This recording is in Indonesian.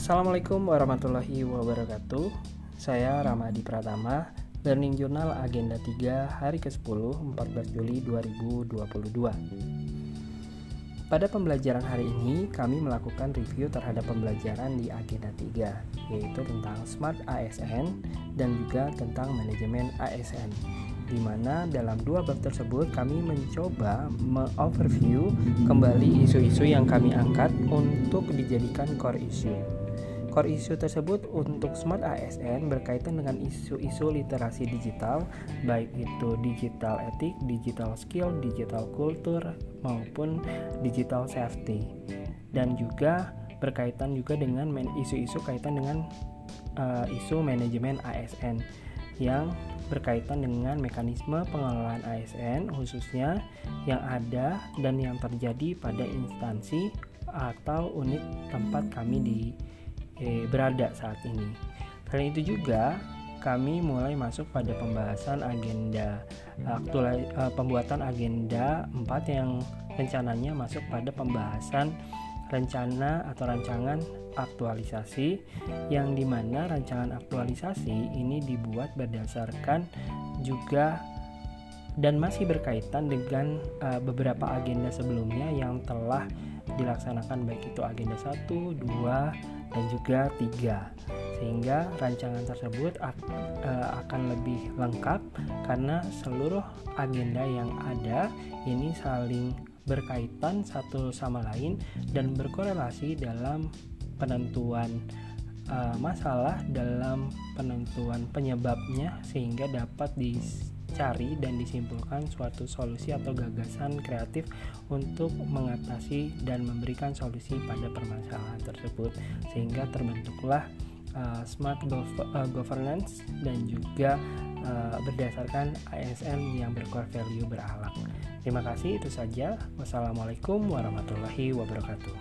Assalamualaikum warahmatullahi wabarakatuh Saya Ramadi Pratama Learning Journal Agenda 3 hari ke-10 14 Juli 2022 Pada pembelajaran hari ini kami melakukan review terhadap pembelajaran di Agenda 3 yaitu tentang Smart ASN dan juga tentang manajemen ASN di mana dalam dua bab tersebut kami mencoba me-overview kembali isu-isu yang kami angkat untuk dijadikan core issue. Core issue tersebut untuk Smart ASN berkaitan dengan isu-isu literasi digital, baik itu digital etik, digital skill, digital culture, maupun digital safety. Dan juga berkaitan juga dengan isu-isu kaitan dengan uh, isu manajemen ASN yang berkaitan dengan mekanisme pengelolaan ASN khususnya yang ada dan yang terjadi pada instansi atau unit tempat kami di eh, berada saat ini. Selain itu juga kami mulai masuk pada pembahasan agenda aktual eh, pembuatan agenda 4 yang rencananya masuk pada pembahasan rencana atau rancangan aktualisasi yang di mana rancangan aktualisasi ini dibuat berdasarkan juga dan masih berkaitan dengan uh, beberapa agenda sebelumnya yang telah dilaksanakan baik itu agenda 1, 2, dan juga 3 sehingga rancangan tersebut uh, akan lebih lengkap karena seluruh agenda yang ada ini saling berkaitan satu sama lain dan berkorelasi dalam penentuan uh, masalah dalam penentuan penyebabnya sehingga dapat dicari dan disimpulkan suatu solusi atau gagasan kreatif untuk mengatasi dan memberikan solusi pada permasalahan tersebut sehingga terbentuklah uh, smart uh, governance dan juga uh, berdasarkan ASN yang bercore value berakhlak. Terima kasih itu saja. Wassalamualaikum warahmatullahi wabarakatuh.